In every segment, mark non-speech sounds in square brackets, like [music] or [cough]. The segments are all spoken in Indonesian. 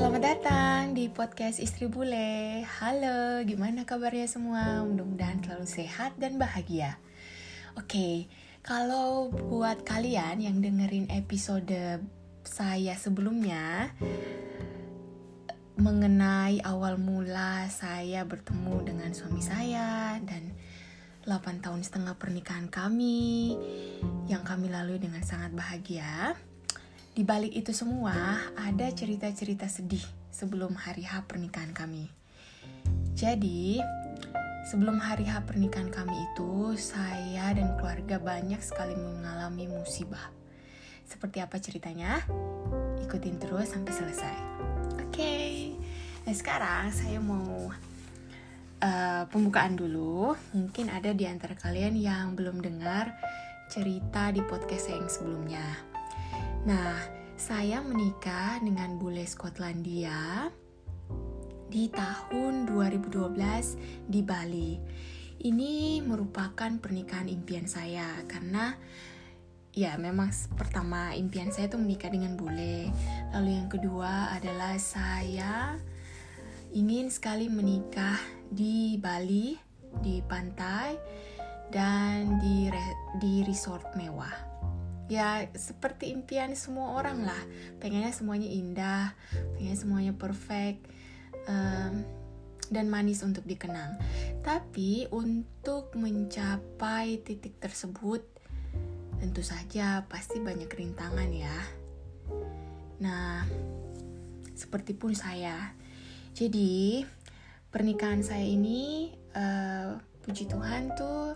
Selamat datang di podcast Istri Bule. Halo, gimana kabarnya semua? Mudah-mudahan selalu sehat dan bahagia. Oke, kalau buat kalian yang dengerin episode saya sebelumnya mengenai awal mula saya bertemu dengan suami saya dan 8 tahun setengah pernikahan kami yang kami lalui dengan sangat bahagia. Di balik itu semua, ada cerita-cerita sedih sebelum hari H pernikahan kami. Jadi, sebelum hari H pernikahan kami itu, saya dan keluarga banyak sekali mengalami musibah. Seperti apa ceritanya? Ikutin terus sampai selesai. Oke, okay. nah sekarang saya mau uh, pembukaan dulu. Mungkin ada di antara kalian yang belum dengar cerita di podcast saya yang sebelumnya. Nah, saya menikah dengan bule Skotlandia di tahun 2012 di Bali. Ini merupakan pernikahan impian saya karena ya memang pertama impian saya itu menikah dengan bule. Lalu yang kedua adalah saya ingin sekali menikah di Bali, di pantai dan di di resort mewah ya seperti impian semua orang lah. Pengennya semuanya indah pengennya semuanya perfect um, dan manis untuk dikenang. Tapi untuk mencapai titik tersebut tentu saja pasti banyak rintangan ya. Nah seperti pun saya. Jadi pernikahan saya ini uh, puji Tuhan tuh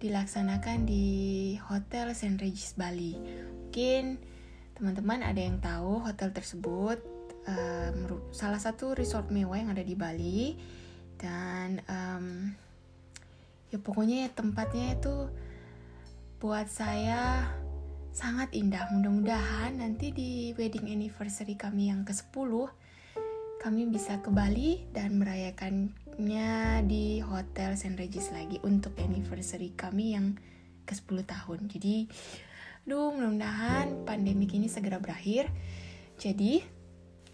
dilaksanakan di Hotel St. Regis Bali. Mungkin teman-teman ada yang tahu hotel tersebut um, salah satu resort mewah yang ada di Bali dan um, ya pokoknya ya tempatnya itu buat saya sangat indah. Mudah-mudahan nanti di wedding anniversary kami yang ke-10 kami bisa ke Bali dan merayakannya di Hotel St. Regis lagi untuk anniversary kami yang ke-10 tahun. Jadi, duh mudah-mudahan pandemi ini segera berakhir. Jadi,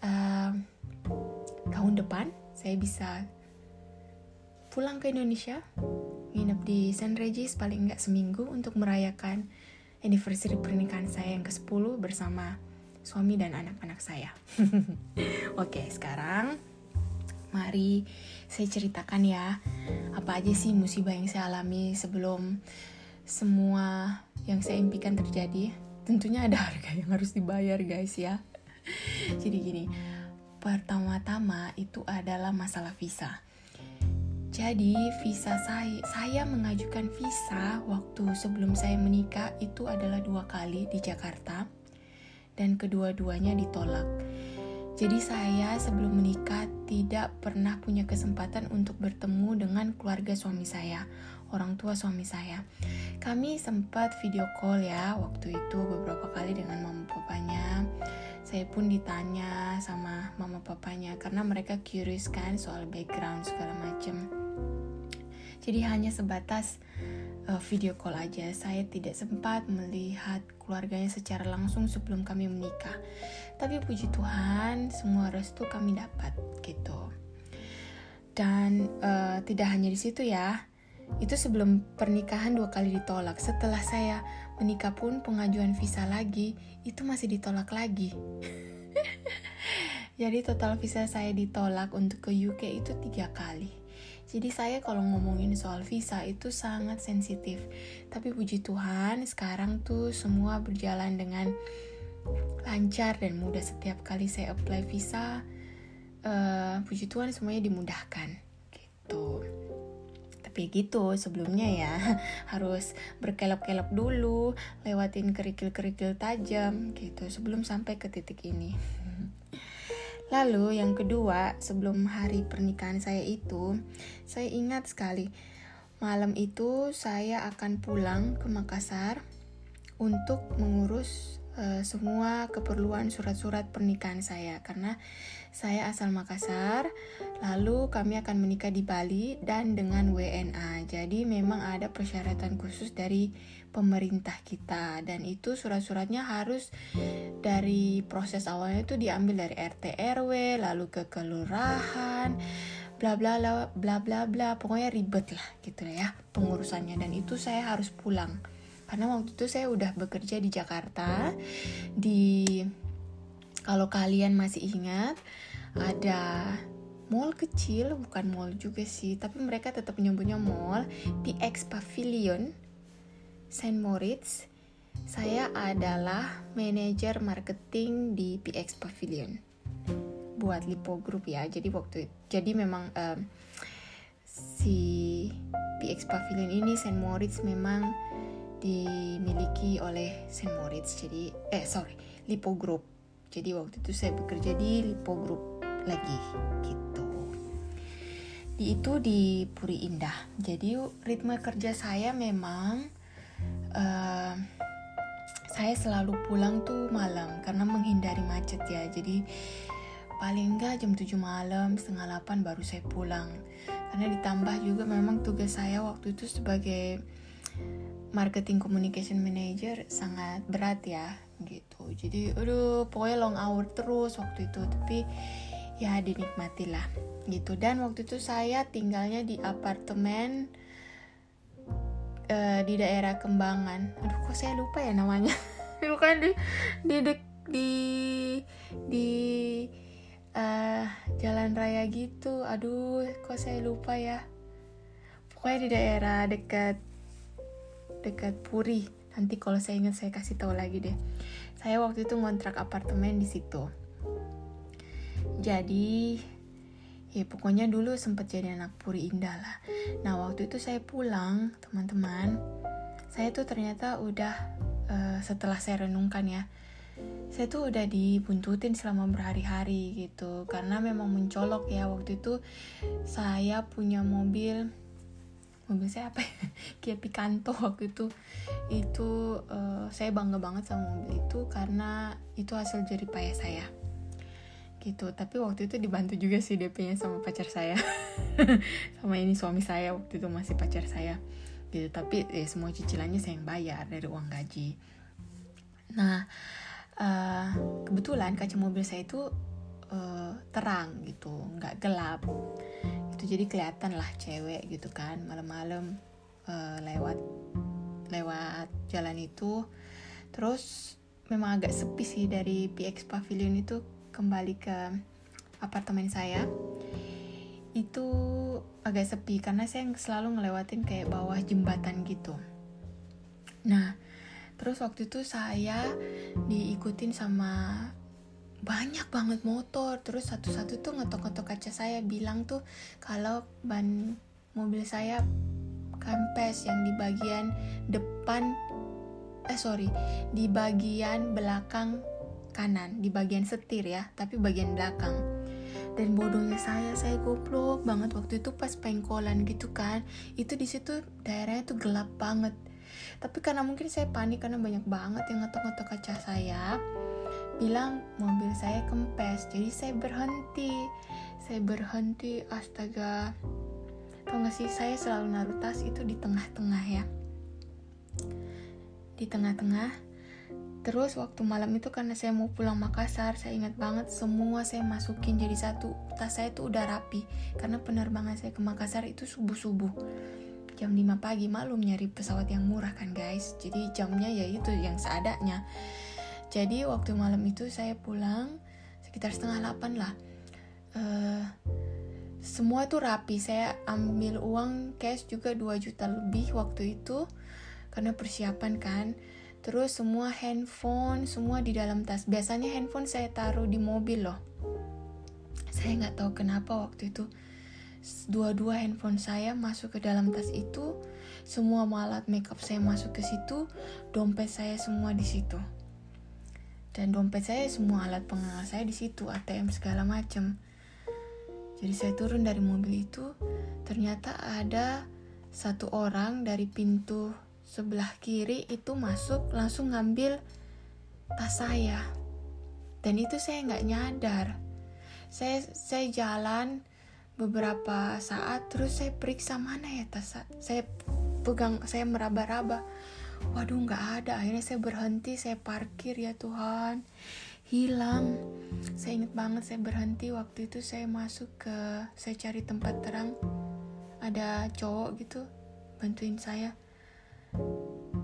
uh, tahun depan saya bisa pulang ke Indonesia, nginep di St. Regis paling nggak seminggu untuk merayakan anniversary pernikahan saya yang ke-10 bersama suami dan anak-anak saya. [laughs] Oke, sekarang mari saya ceritakan ya apa aja sih musibah yang saya alami sebelum semua yang saya impikan terjadi. Tentunya ada harga yang harus dibayar guys ya. [laughs] Jadi gini, pertama-tama itu adalah masalah visa. Jadi visa saya, saya mengajukan visa waktu sebelum saya menikah itu adalah dua kali di Jakarta dan kedua-duanya ditolak. Jadi saya sebelum menikah tidak pernah punya kesempatan untuk bertemu dengan keluarga suami saya, orang tua suami saya. Kami sempat video call ya waktu itu beberapa kali dengan mama papanya. Saya pun ditanya sama mama papanya karena mereka curious kan soal background segala macem. Jadi hanya sebatas uh, video call aja. Saya tidak sempat melihat keluarganya secara langsung sebelum kami menikah. Tapi puji Tuhan, semua restu kami dapat gitu. Dan uh, tidak hanya di situ ya. Itu sebelum pernikahan dua kali ditolak. Setelah saya menikah pun pengajuan visa lagi, itu masih ditolak lagi. [laughs] Jadi total visa saya ditolak untuk ke UK itu tiga kali. Jadi saya kalau ngomongin soal visa itu sangat sensitif. Tapi puji Tuhan sekarang tuh semua berjalan dengan lancar dan mudah setiap kali saya apply visa. Uh, puji Tuhan semuanya dimudahkan gitu. Tapi gitu sebelumnya ya [laughs] harus berkelok-kelok dulu, lewatin kerikil-kerikil tajam gitu sebelum sampai ke titik ini. Lalu yang kedua, sebelum hari pernikahan saya itu, saya ingat sekali malam itu saya akan pulang ke Makassar untuk mengurus uh, semua keperluan surat-surat pernikahan saya karena saya asal Makassar, lalu kami akan menikah di Bali dan dengan WNA. Jadi memang ada persyaratan khusus dari pemerintah kita. Dan itu surat-suratnya harus dari proses awalnya itu diambil dari RT RW, lalu ke kelurahan, bla bla bla bla bla bla. Pokoknya ribet lah gitu ya pengurusannya. Dan itu saya harus pulang. Karena waktu itu saya udah bekerja di Jakarta di kalau kalian masih ingat ada mall kecil bukan mall juga sih tapi mereka tetap menyebutnya mall PX Pavilion Saint Moritz. Saya adalah manajer marketing di PX Pavilion. Buat Lipo Group ya. Jadi waktu jadi memang um, si PX Pavilion ini Saint Moritz memang dimiliki oleh Saint Moritz. Jadi eh sorry Lipo Group. Jadi waktu itu saya bekerja di Lipo Group lagi gitu. Di itu di Puri Indah. Jadi ritme kerja saya memang uh, saya selalu pulang tuh malam karena menghindari macet ya. Jadi paling enggak jam 7 malam setengah 8 baru saya pulang. Karena ditambah juga memang tugas saya waktu itu sebagai marketing communication manager sangat berat ya gitu. Jadi aduh pokoknya long hour terus waktu itu. Tapi ya dinikmatilah gitu. Dan waktu itu saya tinggalnya di apartemen uh, di daerah Kembangan. Aduh kok saya lupa ya namanya? [laughs] Bukan di di di di, di uh, jalan raya gitu. Aduh kok saya lupa ya. Pokoknya di daerah dekat dekat Puri. Nanti kalau saya ingat saya kasih tahu lagi deh. Saya waktu itu ngontrak apartemen di situ. Jadi ya pokoknya dulu sempat jadi anak Puri Indah lah. Nah waktu itu saya pulang teman-teman saya tuh ternyata udah uh, setelah saya renungkan ya saya tuh udah dibuntutin selama berhari-hari gitu. Karena memang mencolok ya waktu itu saya punya mobil mobil saya apa ya? [laughs] Kia Picanto waktu itu. Itu uh, saya bangga banget sama mobil itu karena itu hasil jerih payah saya gitu. Tapi waktu itu dibantu juga sih DP-nya sama pacar saya. [laughs] Sama ini suami saya waktu itu masih pacar saya. Gitu. Tapi ya semua cicilannya saya yang bayar dari uang gaji. Nah uh, kebetulan kaca mobil saya itu uh, terang gitu nggak gelap. Itu jadi kelihatan lah cewek gitu kan malam-malam uh, lewat lewat jalan itu. Terus memang agak sepi sih dari PX Pavilion itu kembali ke apartemen saya itu agak sepi karena saya selalu ngelewatin kayak bawah jembatan gitu. Nah terus waktu itu saya diikutin sama banyak banget motor terus satu-satu tuh ngetok-ngetok kaca saya bilang tuh kalau ban mobil saya kempes yang di bagian depan eh sorry di bagian belakang kanan di bagian setir ya tapi bagian belakang. Dan bodohnya saya saya goblok banget waktu itu pas pengkolan gitu kan. Itu di situ daerahnya tuh gelap banget. Tapi karena mungkin saya panik karena banyak banget yang ngetok-ngetok kaca saya bilang mobil saya kempes. Jadi saya berhenti. Saya berhenti astaga. Tau gak sih saya selalu naruh tas itu di tengah-tengah ya. Di tengah-tengah terus waktu malam itu karena saya mau pulang Makassar saya ingat banget semua saya masukin jadi satu. Tas saya itu udah rapi karena penerbangan saya ke Makassar itu subuh-subuh. Jam 5 pagi malum nyari pesawat yang murah kan guys. Jadi jamnya ya itu yang seadanya. Jadi waktu malam itu saya pulang sekitar setengah 8 lah. Uh, semua itu rapi. Saya ambil uang cash juga 2 juta lebih waktu itu karena persiapan kan terus semua handphone semua di dalam tas. Biasanya handphone saya taruh di mobil loh. Saya nggak tahu kenapa waktu itu dua-dua handphone saya masuk ke dalam tas itu. Semua alat makeup saya masuk ke situ. Dompet saya semua di situ. Dan dompet saya semua alat pengenal saya di situ ATM segala macam jadi saya turun dari mobil itu ternyata ada satu orang dari pintu sebelah kiri itu masuk langsung ngambil tas saya. Dan itu saya nggak nyadar. Saya saya jalan beberapa saat terus saya periksa mana ya tas saya pegang saya meraba-raba. Waduh nggak ada. Akhirnya saya berhenti saya parkir ya Tuhan. Hilang. Saya ingat banget saya berhenti. Waktu itu saya masuk ke saya cari tempat terang. Ada cowok gitu bantuin saya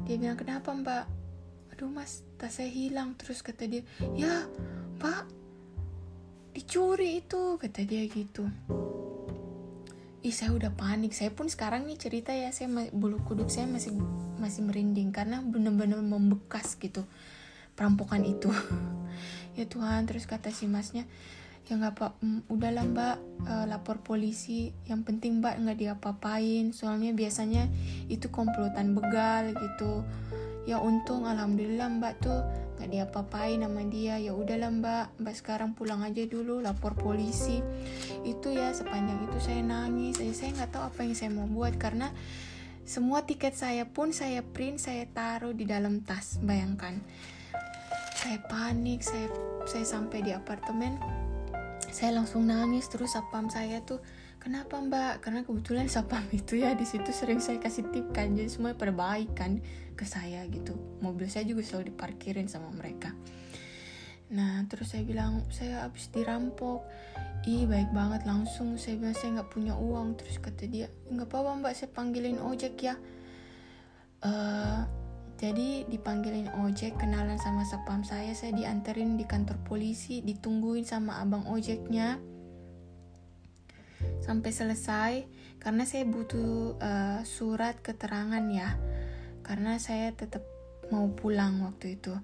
dia bilang kenapa mbak? Aduh mas tas saya hilang. Terus kata dia ya mbak dicuri itu kata dia gitu. Ih saya udah panik. Saya pun sekarang nih cerita ya saya bulu kuduk saya masih masih merinding karena benar-benar membekas gitu perampokan itu. [laughs] Ya Tuhan terus kata si masnya ya nggak apa mm, udahlah mbak uh, lapor polisi. Yang penting mbak nggak diapa-apain. Soalnya biasanya itu komplotan begal gitu. Ya untung alhamdulillah mbak tuh nggak diapa-apain sama dia. Ya udahlah mbak mbak sekarang pulang aja dulu lapor polisi. Itu ya sepanjang itu saya nangis. Saya saya nggak tahu apa yang saya mau buat karena semua tiket saya pun saya print saya taruh di dalam tas. Bayangkan. Saya panik saya saya sampai di apartemen saya langsung nangis terus sapam saya tuh kenapa mbak? Karena kebetulan sapam [laughs] itu ya di situ sering saya kasih tip kan jadi semua pada baik kan ke saya gitu. Mobil saya juga selalu diparkirin sama mereka. Nah terus saya bilang saya habis dirampok. Ih baik banget langsung. Saya bilang saya nggak punya uang. Terus kata dia nggak apa-apa mbak saya panggilin ojek ya. Uh, jadi dipanggilin ojek kenalan sama sapam saya saya dianterin di kantor polisi ditungguin sama abang ojeknya. Sampai selesai karena saya butuh uh, surat keterangan ya. Karena saya tetap mau pulang waktu itu.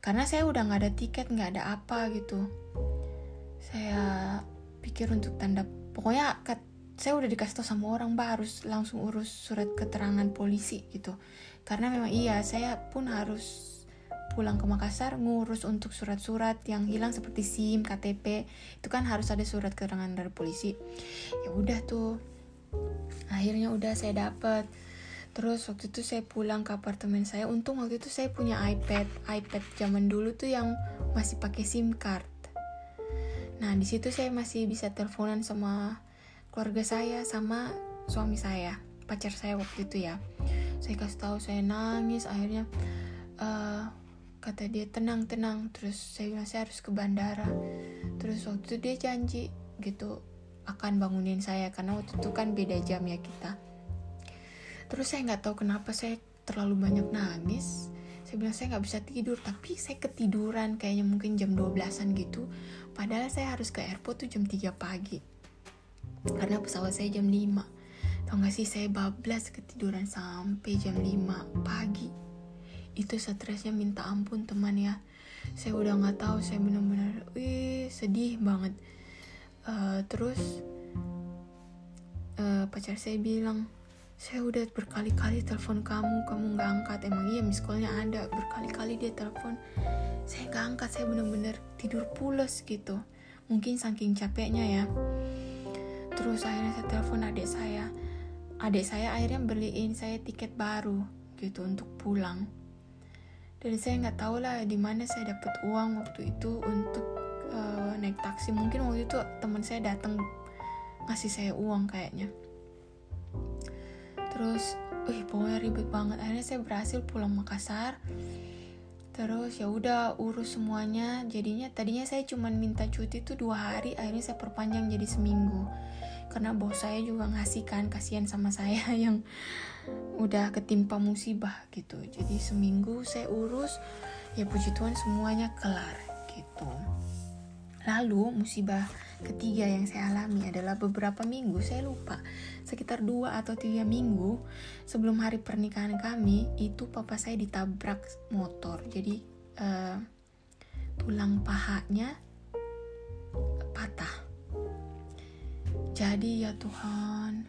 Karena saya udah nggak ada tiket nggak ada apa gitu. Saya pikir untuk tanda pokoknya saya udah dikasih tau sama orang mbak harus langsung urus surat keterangan polisi gitu. Karena memang iya saya pun harus pulang ke Makassar ngurus untuk surat-surat yang hilang seperti SIM, KTP itu kan harus ada surat keterangan dari polisi. Ya udah tuh akhirnya udah saya dapet. Terus waktu itu saya pulang ke apartemen saya untung waktu itu saya punya iPad iPad zaman dulu tuh yang masih pakai SIM card. Nah di situ saya masih bisa teleponan sama keluarga saya sama suami saya pacar saya waktu itu ya. Saya kasih tahu saya nangis akhirnya uh, kata dia tenang tenang. Terus saya bilang saya harus ke bandara. Terus waktu itu dia janji gitu akan bangunin saya karena waktu itu kan beda jam ya kita. Terus saya nggak tahu kenapa saya terlalu banyak nangis. Saya bilang saya nggak bisa tidur. Tapi saya ketiduran kayaknya mungkin jam 12an gitu. Padahal saya harus ke airport tuh jam 3 pagi karena pesawat saya jam 5 Tau gak sih saya bablas ketiduran sampai jam 5 pagi. Itu stresnya minta ampun teman ya. Saya udah gak tahu saya benar-benar wih sedih banget. Uh, terus uh, pacar saya bilang saya udah berkali-kali telepon kamu kamu nggak angkat emang iya miss ada berkali-kali dia telepon saya nggak angkat saya bener-bener tidur pulas gitu mungkin saking capeknya ya terus akhirnya saya telepon adik saya. Adik saya akhirnya beliin saya tiket baru gitu untuk pulang. Dan saya nggak tahu lah di mana saya dapat uang waktu itu untuk uh, naik taksi. Mungkin waktu itu teman saya datang ngasih saya uang kayaknya. Terus wih pokoknya ribet banget. Akhirnya saya berhasil pulang Makassar. Terus ya udah urus semuanya. Jadinya tadinya saya cuma minta cuti itu dua hari akhirnya saya perpanjang jadi seminggu karena bos saya juga ngasih kan kasihan sama saya [laughs] yang udah ketimpa musibah gitu. Jadi seminggu saya urus ya puji Tuhan semuanya kelar gitu. Lalu musibah ketiga yang saya alami adalah beberapa minggu saya lupa sekitar dua atau tiga minggu sebelum hari pernikahan kami itu papa saya ditabrak motor. Jadi uh, tulang pahanya patah jadi ya Tuhan,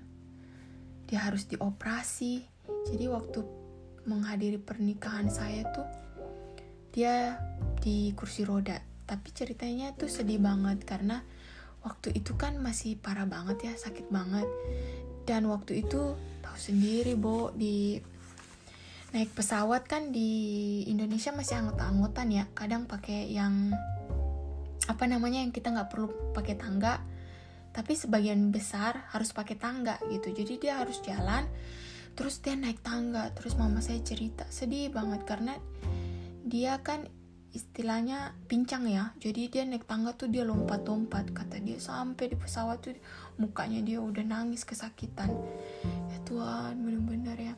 dia harus dioperasi. Jadi waktu menghadiri pernikahan saya tuh dia di kursi roda. Tapi ceritanya tuh sedih banget karena waktu itu kan masih parah banget ya, sakit banget. Dan waktu itu tahu sendiri, Bo, di naik pesawat kan di Indonesia masih anggota-anggotan ya kadang pakai yang apa namanya yang kita nggak perlu pakai tangga tapi sebagian besar harus pakai tangga gitu. Jadi dia harus jalan terus dia naik tangga terus mama saya cerita. Sedih banget karena dia kan istilahnya pincang ya. Jadi dia naik tangga tuh dia lompat-lompat kata dia. Sampai di pesawat tuh mukanya dia udah nangis kesakitan. Ya Tuhan bener-bener ya.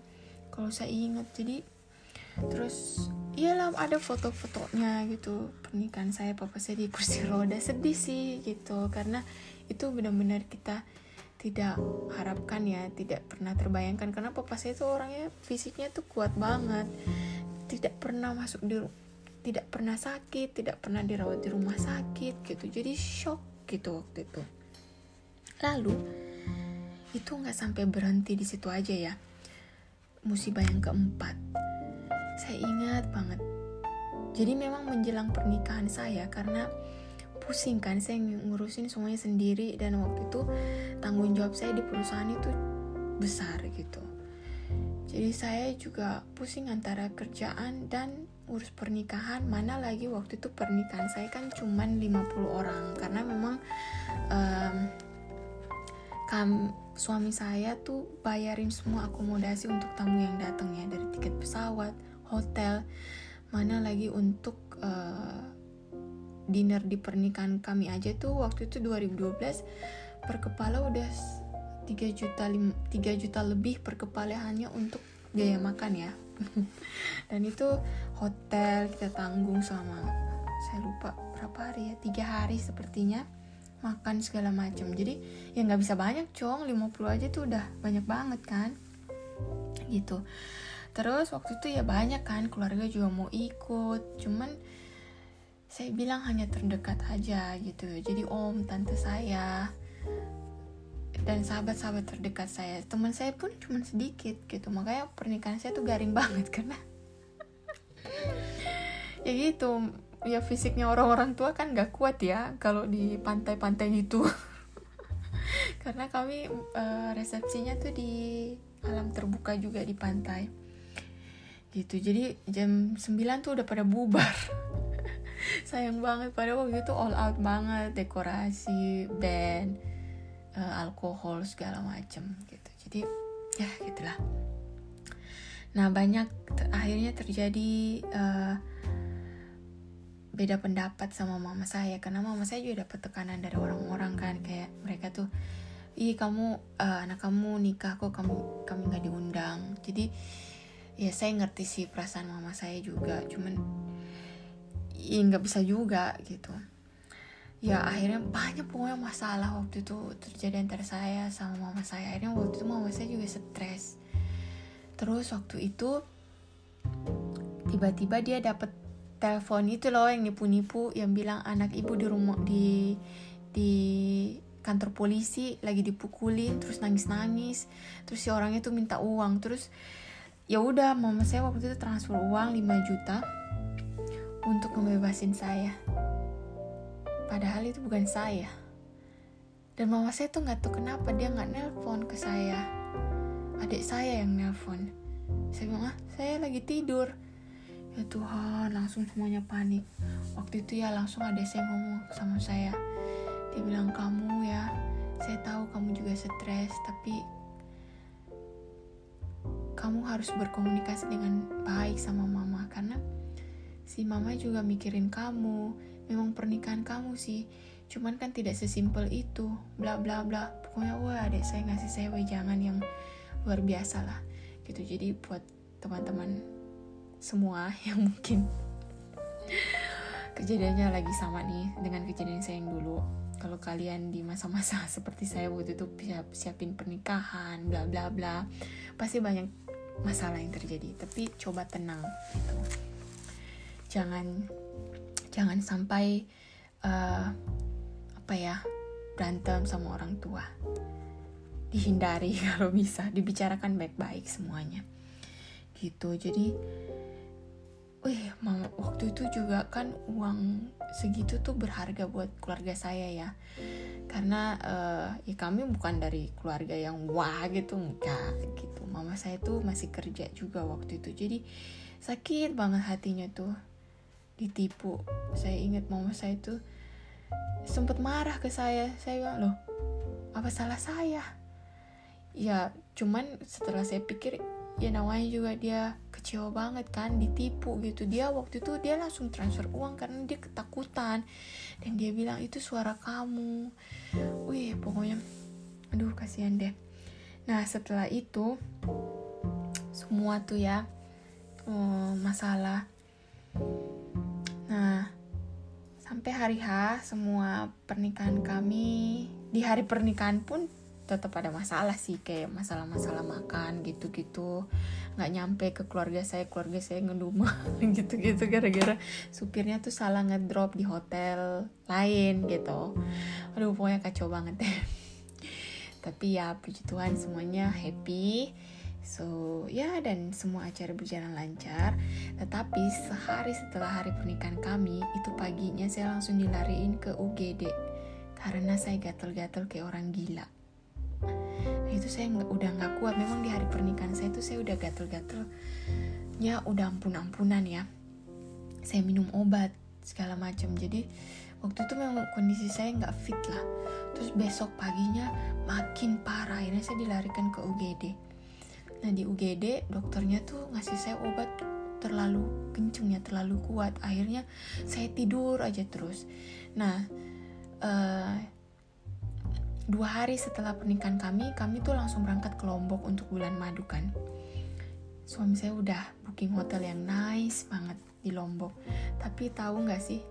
Kalau saya ingat jadi terus iyalah ada foto-fotonya gitu. Pernikahan saya papa saya di kursi roda. Sedih sih gitu karena itu benar-benar kita tidak harapkan ya tidak pernah terbayangkan. Karena papa saya tuh orangnya fisiknya tuh kuat banget. Tidak pernah masuk di tidak pernah sakit tidak pernah dirawat di rumah sakit gitu. Jadi shock gitu waktu itu. Lalu itu nggak sampai berhenti di situ aja ya. Musibah yang keempat saya ingat banget. Jadi memang menjelang pernikahan saya karena pusing kan saya ngurusin semuanya sendiri. Dan waktu itu tanggung jawab saya di perusahaan itu besar gitu. Jadi saya juga pusing antara kerjaan dan urus pernikahan. Mana lagi waktu itu pernikahan saya kan cuman 50 orang. Karena memang um, kam, suami saya tuh bayarin semua akomodasi untuk tamu yang datang ya. Dari tiket pesawat hotel. Mana lagi untuk uh, dinner di pernikahan kami aja tuh waktu itu 2012 per kepala udah 3 juta 3 juta lebih per kepala hanya untuk biaya makan ya. [laughs] Dan itu hotel kita tanggung selama saya lupa berapa hari ya tiga hari sepertinya makan segala macam. Jadi ya nggak bisa banyak cong. 50 aja tuh udah banyak banget kan? Gitu. Terus waktu itu ya banyak kan keluarga juga mau ikut. Cuman saya bilang hanya terdekat aja gitu. Jadi om tante saya dan sahabat-sahabat terdekat saya. Teman saya pun cuma sedikit gitu. Makanya pernikahan saya tuh garing banget karena [laughs] ya gitu. Ya fisiknya orang-orang tua kan gak kuat ya kalau di pantai-pantai gitu. [laughs] Karena kami uh, resepsinya tuh di alam terbuka juga di pantai. Gitu. Jadi jam 9 tuh udah pada bubar sayang banget pada waktu itu all out banget dekorasi band uh, alkohol segala macam gitu. Jadi ya gitulah. Nah banyak ter akhirnya terjadi uh, beda pendapat sama mama saya. Karena mama saya juga dapat tekanan dari orang-orang kan kayak mereka tuh ih kamu uh, anak kamu nikah kok kamu kami nggak diundang. Jadi ya saya ngerti sih perasaan mama saya juga. Cuman nggak bisa juga gitu. Ya akhirnya banyak pokoknya masalah waktu itu terjadi antara saya sama mama saya. Akhirnya waktu itu mama saya juga stres. Terus waktu itu tiba-tiba dia dapat telepon itu loh yang nipu-nipu yang bilang anak ibu di rumah di di kantor polisi lagi dipukulin terus nangis-nangis. Terus si orangnya tuh minta uang. Terus ya udah mama saya waktu itu transfer uang 5 juta untuk membebasin saya Padahal itu bukan saya. Dan mama saya tuh nggak tahu kenapa dia nggak nelpon ke saya. Adik saya yang nelpon. Saya bilang, ah, saya lagi tidur. Ya Tuhan, langsung semuanya panik. Waktu itu ya langsung ada saya ngomong sama saya. Dia bilang, kamu ya, saya tahu kamu juga stres, tapi kamu harus berkomunikasi dengan baik sama mama karena si mama juga mikirin kamu memang pernikahan kamu sih. Cuman kan tidak sesimpel itu bla bla bla. Pokoknya wah adek saya ngasih saya wejangan yang luar biasa lah. Gitu. Jadi buat teman-teman semua [laughs] yang mungkin kejadiannya lagi sama nih dengan kejadian saya yang dulu. Kalau kalian di masa-masa [laughs] seperti saya waktu itu siap siapin pernikahan bla bla bla pasti banyak masalah yang terjadi. Tapi coba tenang. gitu jangan jangan sampai uh, apa ya berantem sama orang tua. Dihindari [laughs] kalau bisa dibicarakan baik-baik semuanya. Gitu jadi wih mama waktu itu juga kan uang segitu tuh berharga buat keluarga saya ya. Karena uh, ya kami bukan dari keluarga yang wah gitu enggak gitu. Mama saya tuh masih kerja juga waktu itu. Jadi sakit banget hatinya tuh ditipu. Saya ingat mama saya tuh sempat marah ke saya. Saya bilang loh apa salah saya? Ya cuman setelah saya pikir ya namanya juga dia kecewa banget kan ditipu gitu. Dia waktu itu dia langsung transfer uang karena dia ketakutan. Dan dia bilang itu suara kamu. Wih pokoknya aduh kasihan deh. Nah setelah itu semua tuh ya um, masalah sampai hari H semua pernikahan kami di hari pernikahan pun tetap ada masalah sih kayak masalah-masalah makan gitu-gitu. Nggak nyampe ke keluarga saya keluarga saya ngedumel [laughs] gitu-gitu gara-gara supirnya tuh salah ngedrop di hotel lain gitu. Aduh pokoknya kacau banget. Deh [laughs] tapi ya puji Tuhan semuanya happy So ya dan semua acara berjalan lancar. Tetapi sehari setelah hari pernikahan kami Itu paginya saya langsung dilariin ke UGD Karena saya gatel-gatel kayak orang gila. Itu saya udah nggak kuat. Memang di hari pernikahan saya itu saya udah gatel-gatel ya udah ampun-ampunan ya. Saya minum obat segala macam. Jadi waktu itu memang kondisi saya nggak fit lah. Terus besok paginya makin parah. Akhirnya saya dilarikan ke UGD nah di UGD dokternya tuh ngasih saya obat terlalu kenceng ya terlalu kuat akhirnya saya tidur aja terus nah uh, dua hari setelah pernikahan kami, kami tuh langsung berangkat ke Lombok untuk bulan madu kan. Suami saya udah booking hotel yang nice banget di Lombok. Tapi tahu nggak sih,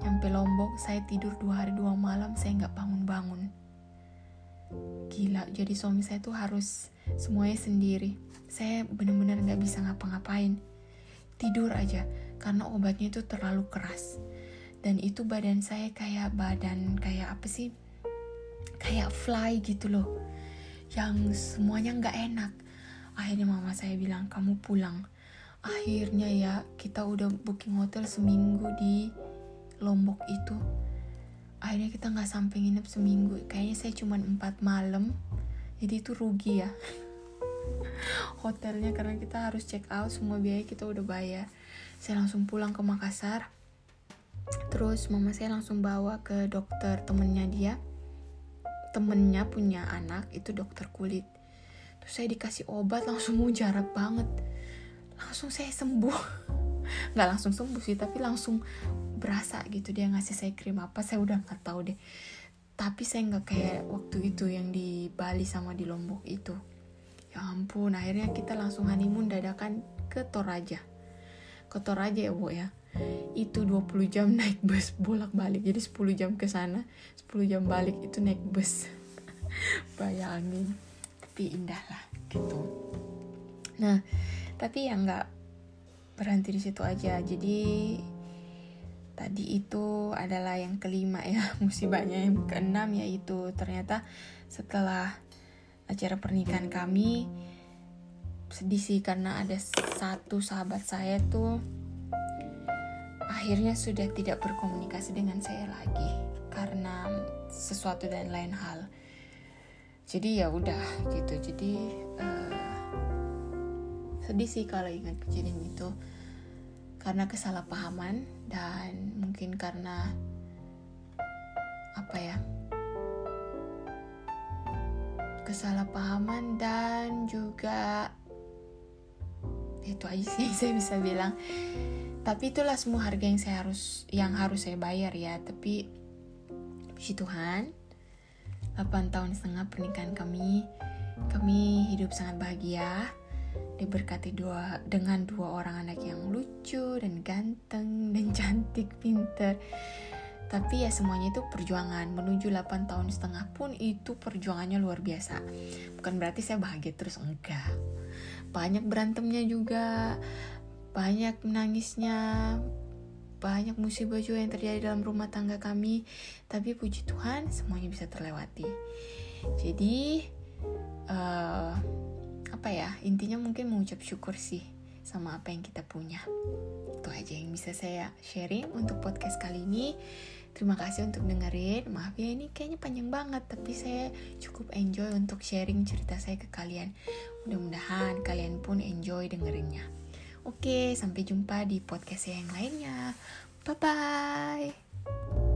nyampe Lombok saya tidur dua hari dua malam saya nggak bangun-bangun. Gila, jadi suami saya tuh harus semuanya sendiri. Saya bener-bener nggak bisa ngapa-ngapain. Tidur aja, karena obatnya itu terlalu keras. Dan itu badan saya kayak badan kayak apa sih? Kayak fly gitu loh. Yang semuanya nggak enak. Akhirnya mama saya bilang kamu pulang. Akhirnya ya kita udah booking hotel seminggu di Lombok itu. Akhirnya kita nggak sampai nginep seminggu. Kayaknya saya cuma empat malam jadi itu rugi ya. [laughs] Hotelnya karena kita harus check out semua biaya kita udah bayar. Saya langsung pulang ke Makassar. Terus mama saya langsung bawa ke dokter temennya dia. Temennya punya anak itu dokter kulit. Terus saya dikasih obat langsung mujarab banget. Langsung saya sembuh. [laughs] Nggak langsung sembuh sih tapi langsung berasa gitu dia ngasih saya krim apa saya udah nggak tahu deh tapi saya nggak kayak waktu itu yang di Bali sama di Lombok itu. Ya ampun akhirnya kita langsung honeymoon dadakan ke Toraja. Ke Toraja ya bu ya. Itu 20 jam naik bus bolak-balik. Jadi 10 jam ke sana 10 jam balik itu naik bus. [laughs] Bayangin. Tapi indah lah gitu. Nah tapi ya nggak berhenti di situ aja. Jadi tadi itu adalah yang kelima ya [laughs] musibahnya yang keenam yaitu ternyata setelah acara pernikahan kami sedih sih karena ada satu sahabat saya tuh akhirnya sudah tidak berkomunikasi dengan saya lagi karena sesuatu dan lain hal. Jadi ya udah gitu. Jadi uh, sedih sih kalau ingat kejadian itu karena kesalahpahaman dan mungkin karena apa ya kesalahpahaman dan juga itu aja sih saya bisa bilang. Tapi itulah semua harga yang saya harus yang harus saya bayar ya. Tapi puji Tuhan 8 tahun setengah pernikahan kami kami hidup sangat bahagia diberkati dua dengan dua orang anak yang lucu dan ganteng dan [laughs] cantik pinter. Tapi ya semuanya itu perjuangan. Menuju 8 tahun setengah pun itu perjuangannya luar biasa. Bukan berarti saya bahagia terus enggak. Banyak berantemnya juga banyak menangisnya banyak musibah juga yang terjadi dalam rumah tangga kami. Tapi puji Tuhan semuanya bisa terlewati. Jadi uh, apa ya intinya mungkin mengucap syukur sih sama apa yang kita punya itu aja yang bisa saya sharing untuk podcast kali ini Terima kasih untuk dengerin. Maaf ya ini kayaknya panjang banget, tapi saya cukup enjoy untuk sharing cerita saya ke kalian. Mudah-mudahan kalian pun enjoy dengerinnya. Oke, sampai jumpa di podcast saya yang lainnya. Bye bye.